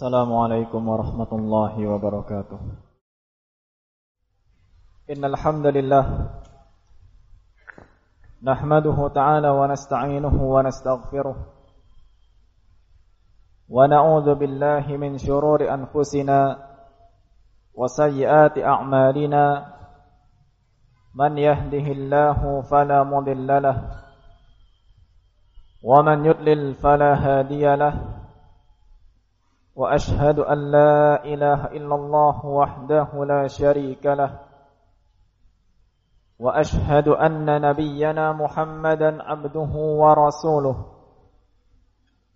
السلام عليكم ورحمة الله وبركاته إن الحمد لله نحمده تعالى ونستعينه ونستغفره ونعوذ بالله من شرور أنفسنا وسيئات أعمالنا من يهده الله فلا مضل له ومن يضلل فلا هادي له وأشهد أن لا إله إلا الله وحده لا شريك له. وأشهد أن نبينا محمدا عبده ورسوله.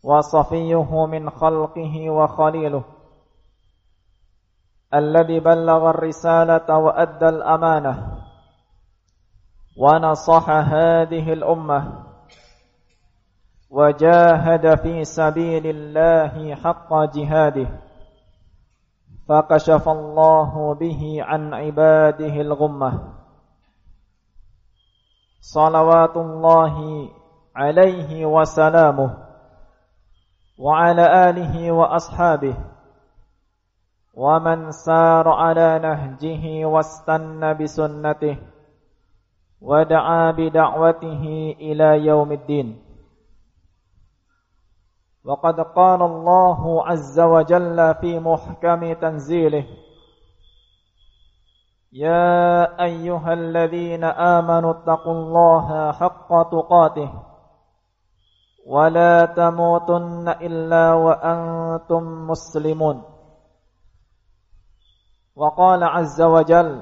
وصفيه من خلقه وخليله. الذي بلغ الرسالة وأدى الأمانة. ونصح هذه الأمة. وجاهد في سبيل الله حق جهاده فكشف الله به عن عباده الغمة. صلوات الله عليه وسلامه وعلى آله وأصحابه ومن سار على نهجه واستنى بسنته ودعا بدعوته إلى يوم الدين. وقد قال الله عز وجل في محكم تنزيله يا أيها الذين آمنوا اتقوا الله حق تقاته ولا تموتن إلا وأنتم مسلمون. وقال عز وجل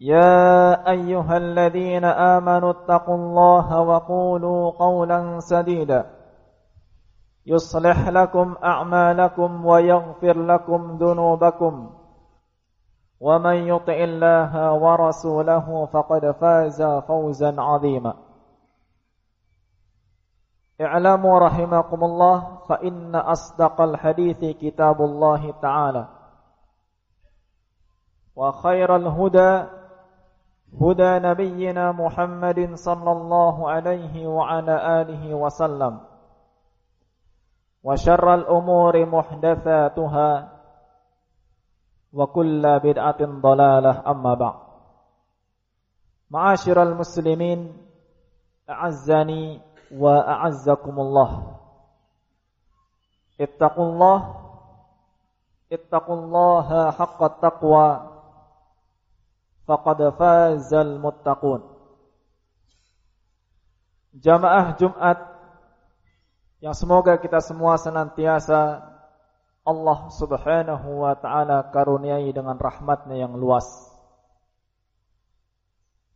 يا أيها الذين آمنوا اتقوا الله وقولوا قولا سديدا. يصلح لكم أعمالكم ويغفر لكم ذنوبكم. ومن يطع الله ورسوله فقد فاز فوزا عظيما. اعلموا رحمكم الله فإن أصدق الحديث كتاب الله تعالى. وخير الهدى هدى نبينا محمد صلى الله عليه وعلى آله وسلم. وشر الأمور محدثاتها وكل بدعة ضلالة أما بعد. معاشر المسلمين أعزني وأعزكم الله. اتقوا الله اتقوا الله حق التقوى. Faqad fazal muttaqun. Jamaah Jumat yang semoga kita semua senantiasa Allah Subhanahu wa taala karuniai dengan rahmatnya yang luas.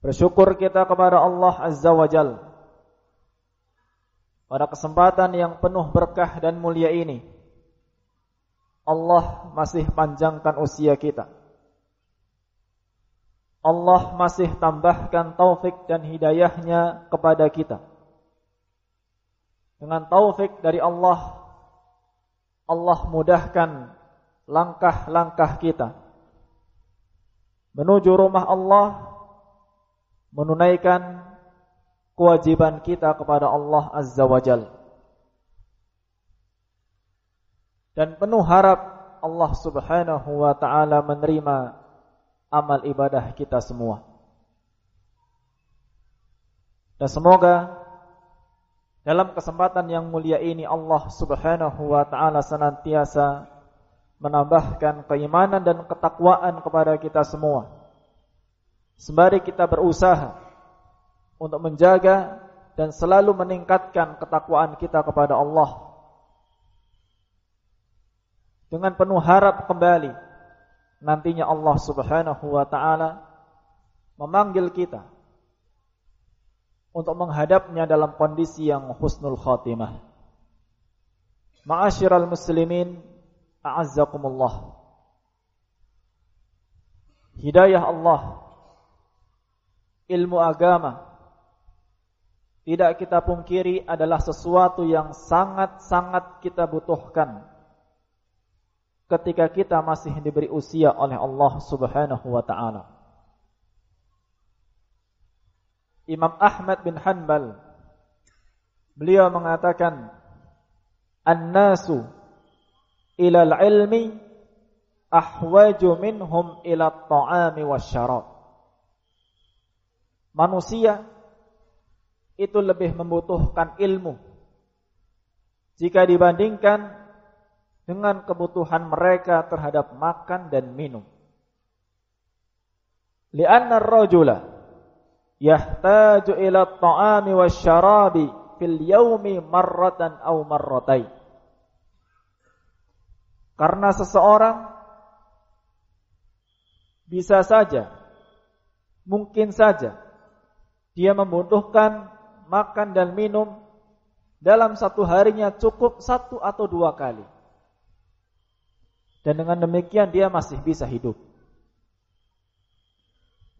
Bersyukur kita kepada Allah Azza wa Jal pada kesempatan yang penuh berkah dan mulia ini. Allah masih panjangkan usia kita Allah masih tambahkan taufik dan hidayahnya kepada kita. Dengan taufik dari Allah, Allah mudahkan langkah-langkah kita menuju rumah Allah, menunaikan kewajiban kita kepada Allah Azza wa Jal. Dan penuh harap Allah Subhanahu wa taala menerima amal ibadah kita semua. Dan semoga dalam kesempatan yang mulia ini Allah Subhanahu wa taala senantiasa menambahkan keimanan dan ketakwaan kepada kita semua. Sembari kita berusaha untuk menjaga dan selalu meningkatkan ketakwaan kita kepada Allah. Dengan penuh harap kembali nantinya Allah Subhanahu wa taala memanggil kita untuk menghadapnya dalam kondisi yang husnul khatimah. Ma'asyiral muslimin, a'azzakumullah. Hidayah Allah, ilmu agama, tidak kita pungkiri adalah sesuatu yang sangat-sangat kita butuhkan ketika kita masih diberi usia oleh Allah Subhanahu wa taala. Imam Ahmad bin Hanbal beliau mengatakan An-nasu ilal ilmi ahwaju minhum ila ta'ami wasyarab. Manusia itu lebih membutuhkan ilmu jika dibandingkan dengan kebutuhan mereka terhadap makan dan minum. Lianna ar-rajula yahtaju ila at-ta'ami wasyarabi fil yaumi marratan aw marratai. Karena seseorang bisa saja mungkin saja dia membutuhkan makan dan minum dalam satu harinya cukup satu atau dua kali. Dan dengan demikian dia masih bisa hidup.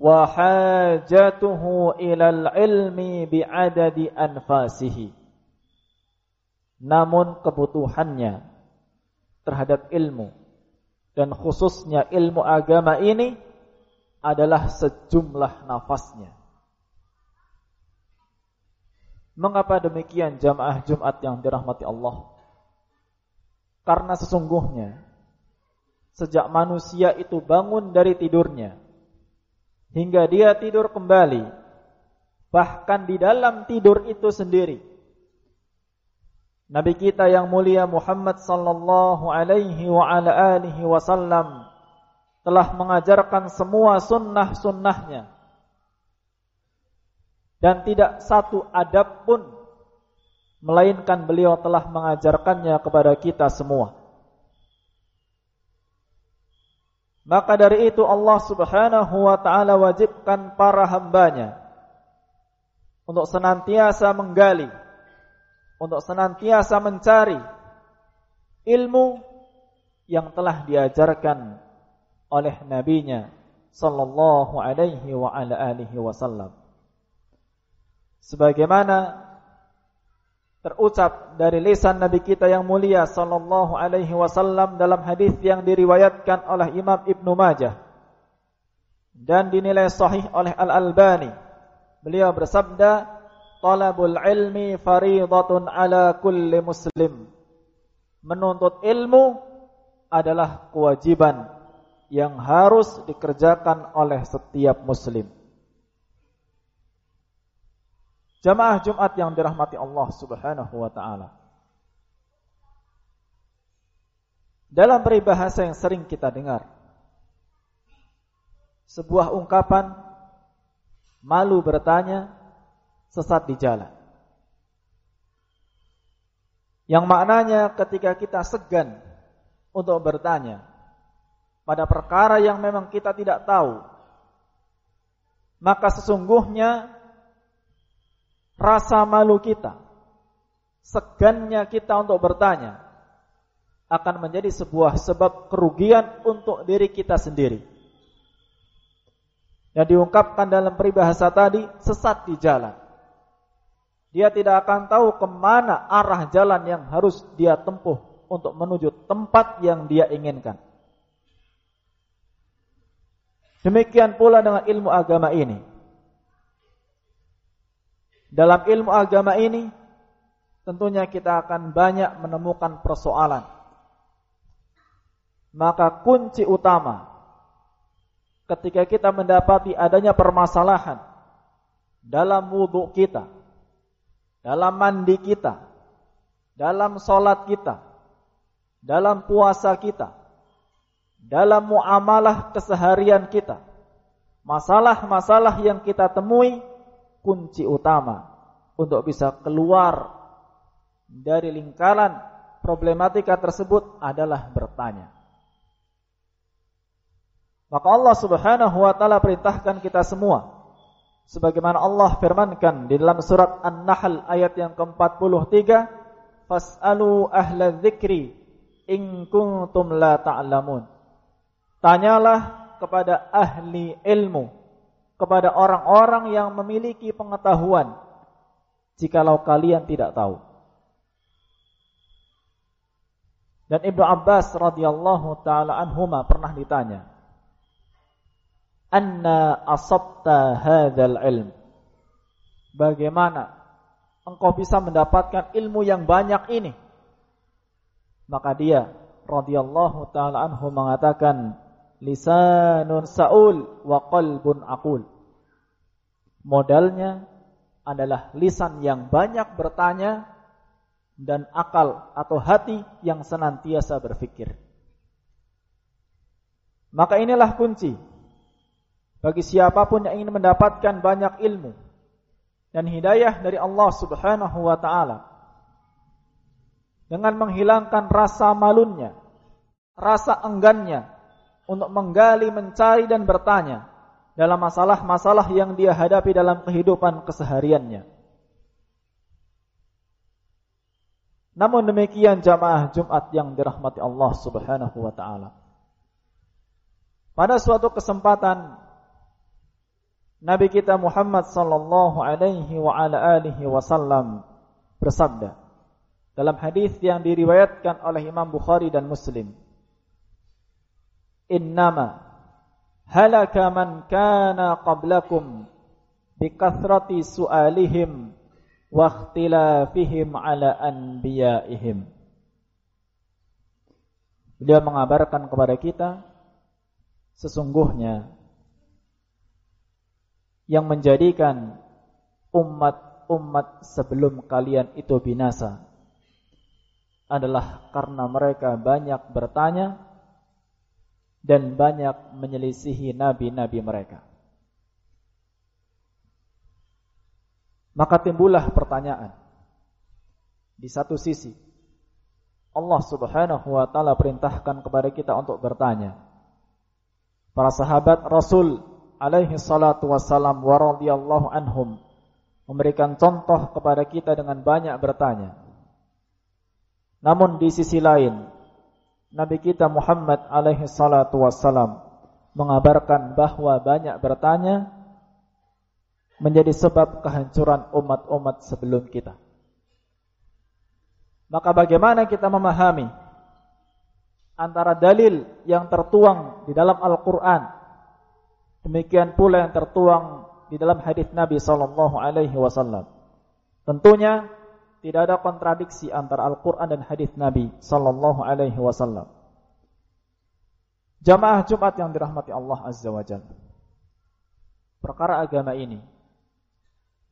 wa hajatuhu ilal ilmi bi'adadi anfasihi namun kebutuhannya terhadap ilmu dan khususnya ilmu agama ini adalah sejumlah nafasnya Mengapa demikian jamaah Jumat yang dirahmati Allah? Karena sesungguhnya sejak manusia itu bangun dari tidurnya hingga dia tidur kembali bahkan di dalam tidur itu sendiri Nabi kita yang mulia Muhammad sallallahu alaihi wa ala alihi wasallam telah mengajarkan semua sunnah-sunnahnya dan tidak satu adab pun melainkan beliau telah mengajarkannya kepada kita semua. Maka dari itu Allah subhanahu wa ta'ala wajibkan para hambanya Untuk senantiasa menggali Untuk senantiasa mencari Ilmu yang telah diajarkan oleh nabinya Sallallahu alaihi wa ala alihi wasallam. Sebagaimana terucap dari lisan Nabi kita yang mulia sallallahu alaihi wasallam dalam hadis yang diriwayatkan oleh Imam Ibnu Majah dan dinilai sahih oleh Al-Albani. Beliau bersabda, "Talabul ilmi fariidatun ala kulli muslim." Menuntut ilmu adalah kewajiban yang harus dikerjakan oleh setiap muslim. Jamaah Jumat yang dirahmati Allah Subhanahu wa taala. Dalam peribahasa yang sering kita dengar, sebuah ungkapan malu bertanya, sesat di jalan. Yang maknanya ketika kita segan untuk bertanya pada perkara yang memang kita tidak tahu, maka sesungguhnya rasa malu kita, segannya kita untuk bertanya, akan menjadi sebuah sebab kerugian untuk diri kita sendiri. Yang diungkapkan dalam peribahasa tadi, sesat di jalan. Dia tidak akan tahu ke mana arah jalan yang harus dia tempuh untuk menuju tempat yang dia inginkan. Demikian pula dengan ilmu agama ini. Dalam ilmu agama ini tentunya kita akan banyak menemukan persoalan. Maka kunci utama ketika kita mendapati adanya permasalahan dalam wudhu kita, dalam mandi kita, dalam solat kita, dalam puasa kita, dalam muamalah keseharian kita, masalah-masalah yang kita temui kunci utama untuk bisa keluar dari lingkaran problematika tersebut adalah bertanya. Maka Allah Subhanahu wa taala perintahkan kita semua sebagaimana Allah firmankan di dalam surat An-Nahl ayat yang ke-43, fas'alu ahla dzikri in kuntum la ta'lamun. Tanyalah kepada ahli ilmu, kepada orang-orang yang memiliki pengetahuan jikalau kalian tidak tahu. Dan Ibnu Abbas radhiyallahu taala anhuma pernah ditanya, "Anna asabta hadzal ilm?" Bagaimana engkau bisa mendapatkan ilmu yang banyak ini? Maka dia radhiyallahu taala anhu mengatakan, "Lisanun saul wa qalbun aqul." Modalnya adalah lisan yang banyak bertanya dan akal atau hati yang senantiasa berfikir. Maka inilah kunci bagi siapa pun yang ingin mendapatkan banyak ilmu dan hidayah dari Allah Subhanahu wa taala dengan menghilangkan rasa malunya, rasa enggannya untuk menggali, mencari dan bertanya dalam masalah-masalah yang dia hadapi dalam kehidupan kesehariannya. Namun demikian jamaah Jumat yang dirahmati Allah Subhanahu wa taala. Pada suatu kesempatan Nabi kita Muhammad sallallahu alaihi wa ala alihi wasallam bersabda dalam hadis yang diriwayatkan oleh Imam Bukhari dan Muslim. Innama halaka man kana qablakum bikathrati su'alihim wa ikhtilafihim ala anbiya'ihim. Beliau mengabarkan kepada kita sesungguhnya yang menjadikan umat-umat sebelum kalian itu binasa adalah karena mereka banyak bertanya dan banyak menyelisihi nabi-nabi mereka. Maka timbullah pertanyaan. Di satu sisi, Allah Subhanahu wa taala perintahkan kepada kita untuk bertanya. Para sahabat Rasul alaihi salatu wassalam wa radhiyallahu anhum memberikan contoh kepada kita dengan banyak bertanya. Namun di sisi lain, Nabi kita Muhammad alaihi salatu wassalam mengabarkan bahwa banyak bertanya menjadi sebab kehancuran umat-umat sebelum kita. Maka bagaimana kita memahami antara dalil yang tertuang di dalam Al-Qur'an demikian pula yang tertuang di dalam hadis Nabi sallallahu alaihi wasallam. Tentunya tidak ada kontradiksi antara Al-Quran dan hadis Nabi Sallallahu Alaihi Wasallam. Jamaah Jumat yang dirahmati Allah Azza wa Jalla. Perkara agama ini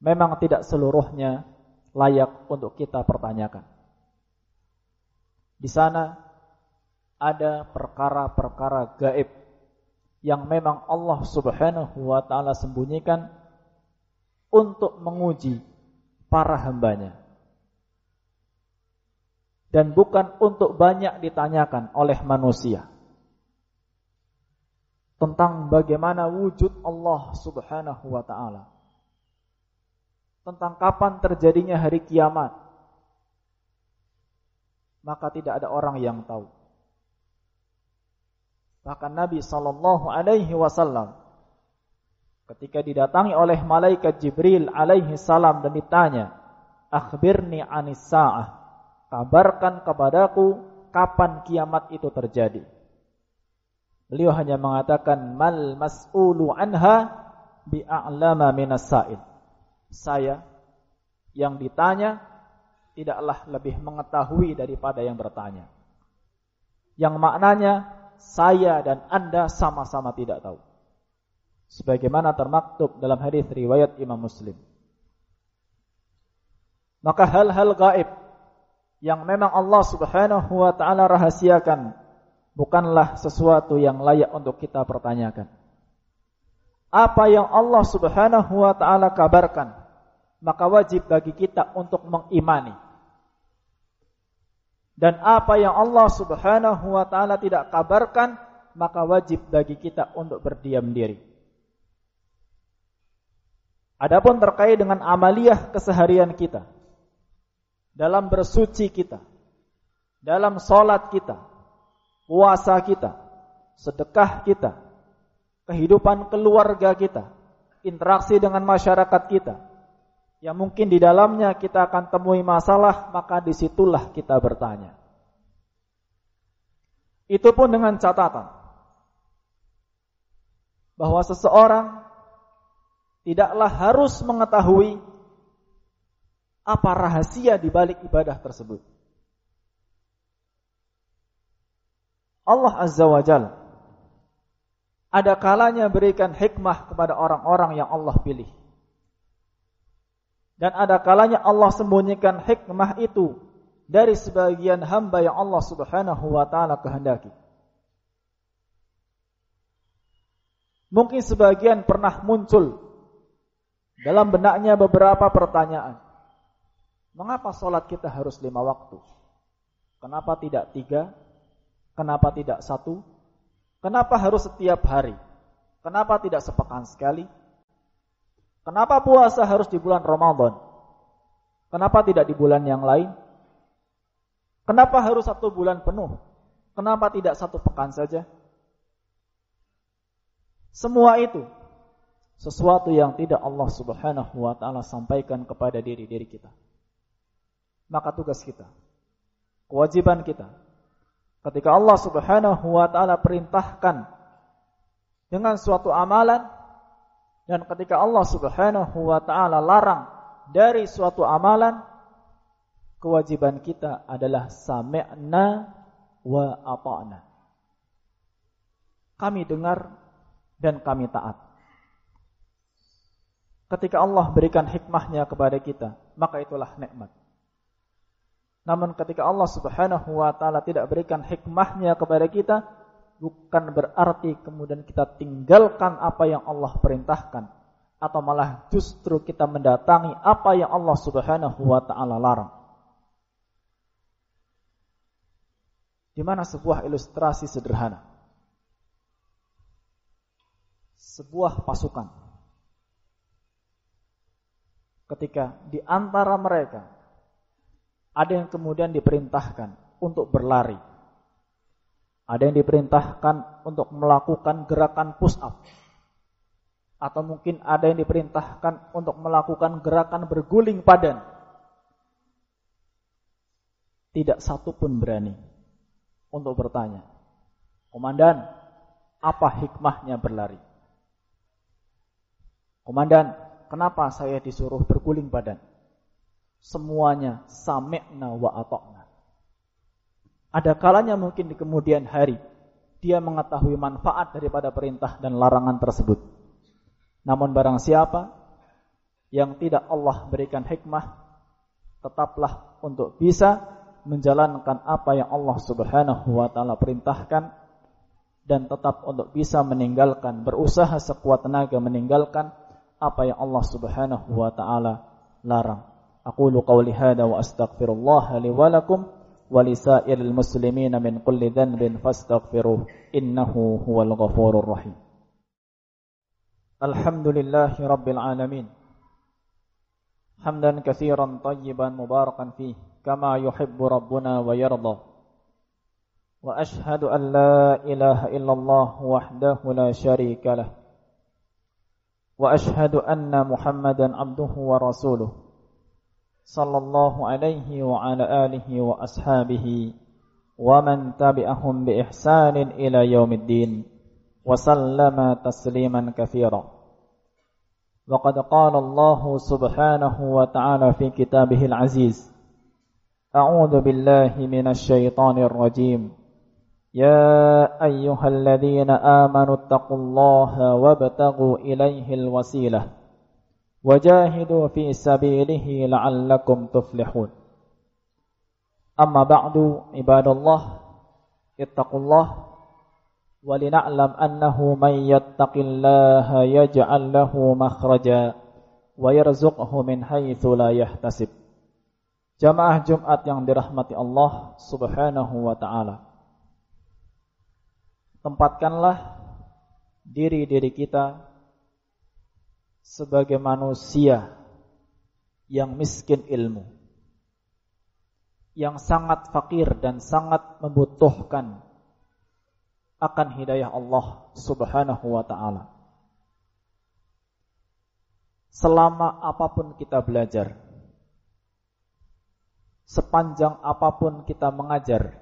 memang tidak seluruhnya layak untuk kita pertanyakan. Di sana ada perkara-perkara gaib yang memang Allah Subhanahu wa taala sembunyikan untuk menguji para hambanya dan bukan untuk banyak ditanyakan oleh manusia tentang bagaimana wujud Allah Subhanahu wa taala. Tentang kapan terjadinya hari kiamat. Maka tidak ada orang yang tahu. Bahkan Nabi sallallahu alaihi wasallam ketika didatangi oleh malaikat Jibril alaihi salam dan ditanya, "Akhbirni 'anis sa'ah." Kabarkan kepadaku kapan kiamat itu terjadi. Beliau hanya mengatakan mal mas'ulu anha bi'a'lama minas sa'il. Saya yang ditanya tidaklah lebih mengetahui daripada yang bertanya. Yang maknanya saya dan Anda sama-sama tidak tahu. Sebagaimana termaktub dalam hadis riwayat Imam Muslim. Maka hal-hal gaib yang memang Allah Subhanahu wa taala rahasiakan bukanlah sesuatu yang layak untuk kita pertanyakan. Apa yang Allah Subhanahu wa taala kabarkan, maka wajib bagi kita untuk mengimani. Dan apa yang Allah Subhanahu wa taala tidak kabarkan, maka wajib bagi kita untuk berdiam diri. Adapun terkait dengan amaliyah keseharian kita, dalam bersuci kita, dalam sholat kita, puasa kita, sedekah kita, kehidupan keluarga kita, interaksi dengan masyarakat kita, yang mungkin di dalamnya kita akan temui masalah, maka di situlah kita bertanya. Itu pun dengan catatan bahwa seseorang tidaklah harus mengetahui apa rahasia di balik ibadah tersebut. Allah Azza wa Jalla ada kalanya berikan hikmah kepada orang-orang yang Allah pilih. Dan ada kalanya Allah sembunyikan hikmah itu dari sebagian hamba yang Allah Subhanahu wa taala kehendaki. Mungkin sebagian pernah muncul dalam benaknya beberapa pertanyaan. Mengapa sholat kita harus lima waktu? Kenapa tidak tiga? Kenapa tidak satu? Kenapa harus setiap hari? Kenapa tidak sepekan sekali? Kenapa puasa harus di bulan Ramadan? Kenapa tidak di bulan yang lain? Kenapa harus satu bulan penuh? Kenapa tidak satu pekan saja? Semua itu sesuatu yang tidak Allah Subhanahu wa taala sampaikan kepada diri-diri kita. Maka tugas kita, kewajiban kita ketika Allah Subhanahu wa taala perintahkan dengan suatu amalan dan ketika Allah Subhanahu wa taala larang dari suatu amalan kewajiban kita adalah sami'na wa ata'na. Kami dengar dan kami taat. Ketika Allah berikan hikmahnya kepada kita, maka itulah nikmat. Namun ketika Allah Subhanahu wa taala tidak berikan hikmahnya kepada kita, bukan berarti kemudian kita tinggalkan apa yang Allah perintahkan atau malah justru kita mendatangi apa yang Allah Subhanahu wa taala larang. Di mana sebuah ilustrasi sederhana. Sebuah pasukan. Ketika di antara mereka ada yang kemudian diperintahkan untuk berlari. Ada yang diperintahkan untuk melakukan gerakan push up. Atau mungkin ada yang diperintahkan untuk melakukan gerakan berguling badan. Tidak satu pun berani untuk bertanya, Komandan, apa hikmahnya berlari? Komandan, kenapa saya disuruh berguling badan? Semuanya sami'na wa atokna. Ada kalanya mungkin di kemudian hari dia mengetahui manfaat daripada perintah dan larangan tersebut. Namun barang siapa yang tidak Allah berikan hikmah, tetaplah untuk bisa menjalankan apa yang Allah Subhanahu wa taala perintahkan dan tetap untuk bisa meninggalkan berusaha sekuat tenaga meninggalkan apa yang Allah Subhanahu wa taala larang. أقول قولي هذا وأستغفر الله لي ولكم ولسائر المسلمين من كل ذنب فاستغفروه إنه هو الغفور الرحيم. الحمد لله رب العالمين. حمدا كثيرا طيبا مباركا فيه كما يحب ربنا ويرضى. وأشهد أن لا إله إلا الله وحده لا شريك له. وأشهد أن محمدا عبده ورسوله. صلى الله عليه وعلى آله وأصحابه ومن تبعهم بإحسان إلى يوم الدين وسلم تسليما كثيرا. وقد قال الله سبحانه وتعالى في كتابه العزيز أعوذ بالله من الشيطان الرجيم. يا أيها الذين آمنوا اتقوا الله وابتغوا إليه الوسيلة. وجاهدوا في سبيله لعلكم تفلحون أما بعد عباد الله اتقوا الله ولنعلم أنه من يتق الله يجعل له مخرجا ويرزقه من حيث لا يحتسب Jamaah Jumat yang dirahmati Allah Subhanahu wa taala. Tempatkanlah diri-diri kita sebagai manusia yang miskin ilmu. yang sangat fakir dan sangat membutuhkan akan hidayah Allah Subhanahu wa taala. Selama apa pun kita belajar, sepanjang apa pun kita mengajar,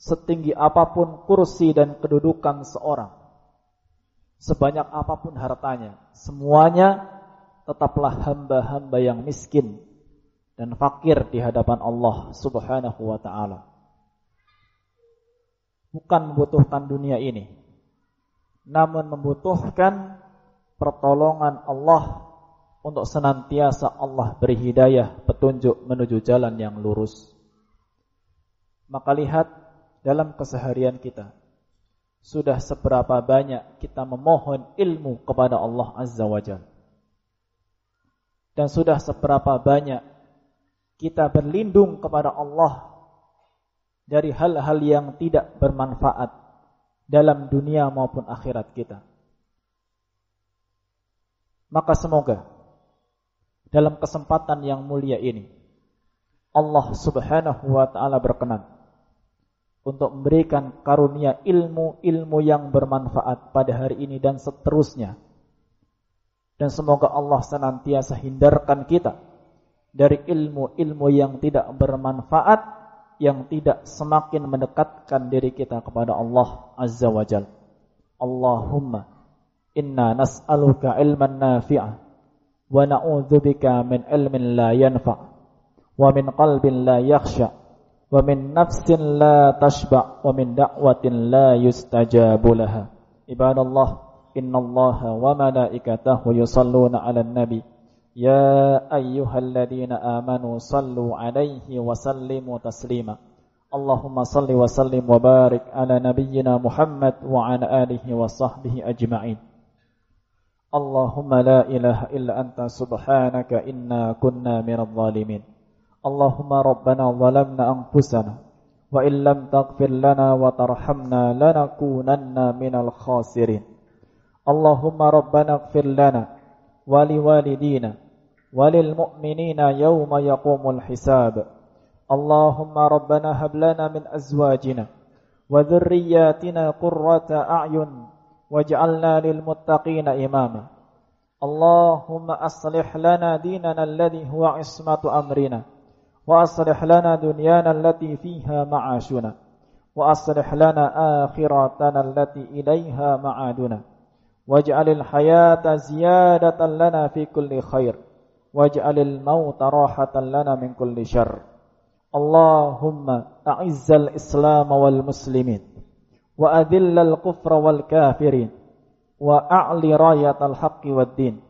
setinggi apa pun kursi dan kedudukan seorang, sebanyak apa pun hartanya, semuanya tetaplah hamba-hamba yang miskin dan fakir di hadapan Allah Subhanahu wa taala. Bukan membutuhkan dunia ini, namun membutuhkan pertolongan Allah untuk senantiasa Allah beri hidayah petunjuk menuju jalan yang lurus. Maka lihat dalam keseharian kita sudah seberapa banyak kita memohon ilmu kepada Allah Azza wa Jalla. Dan sudah seberapa banyak kita berlindung kepada Allah dari hal-hal yang tidak bermanfaat dalam dunia maupun akhirat kita. Maka semoga dalam kesempatan yang mulia ini Allah Subhanahu wa taala berkenan untuk memberikan karunia ilmu-ilmu yang bermanfaat pada hari ini dan seterusnya. Dan semoga Allah senantiasa hindarkan kita dari ilmu-ilmu yang tidak bermanfaat yang tidak semakin mendekatkan diri kita kepada Allah Azza wa Jal. Allahumma inna nas'aluka ilman nafi'ah wa na'udzubika min ilmin la yanfa' wa min qalbin la yakhsha' wa min nafsin la tashba' wa min da'watin la yustajabu laha. Ibadallah, innallaha wa malaikatahu yusalluna 'alan nabi يا أيها الذين آمنوا صلوا عليه وسلموا تسليما. اللهم صل وسلم وبارك على نبينا محمد وعلى آله وصحبه أجمعين. اللهم لا إله إلا أنت سبحانك إنا كنا من الظالمين. Allahumma rabbana zalamna anfusana wa illam taghfir lana wa tarhamna lanakunanna minal khasirin. Allahumma rabbana ighfir lana wa liwalidina wa lil mu'minina yawma hisab. Allahumma rabbana hab min azwajina wa dhurriyyatina qurrata a'yun waj'alna lil muttaqina imama. Allahumma aslih lana dinana alladhi huwa ismatu amrina. وأصلح لنا دنيانا التي فيها معاشنا وأصلح لنا آخرتنا التي إليها معادنا واجعل الحياة زيادة لنا في كل خير واجعل الموت راحة لنا من كل شر. اللهم أعز الإسلام والمسلمين وأذل الكفر والكافرين وأعلي راية الحق والدين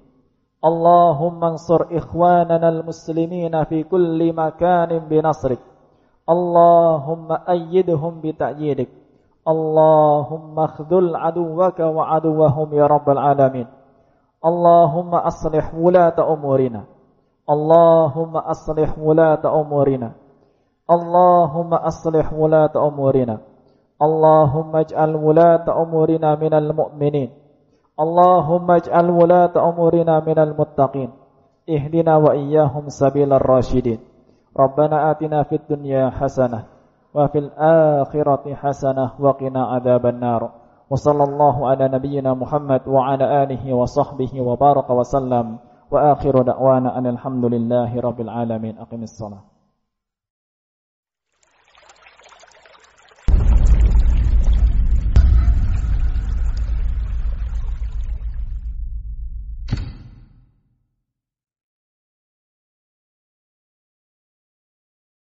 اللهم انصر إخواننا المسلمين في كل مكان بنصرك. اللهم أيدهم بتأييدك. اللهم اخذل عدوك وعدوهم يا رب العالمين. اللهم أصلح ولاة أمورنا. اللهم أصلح ولاة أمورنا. اللهم أصلح ولاة أمورنا. اللهم اجعل ولاة أمورنا من المؤمنين. اللهم اجعل ولاة أمورنا من المتقين اهدنا وإياهم سبيل الراشدين ربنا آتنا في الدنيا حسنة وفي الآخرة حسنة وقنا عذاب النار وصلى الله على نبينا محمد وعلى آله وصحبه وبارك وسلم وآخر دعوانا أن الحمد لله رب العالمين أقم الصلاة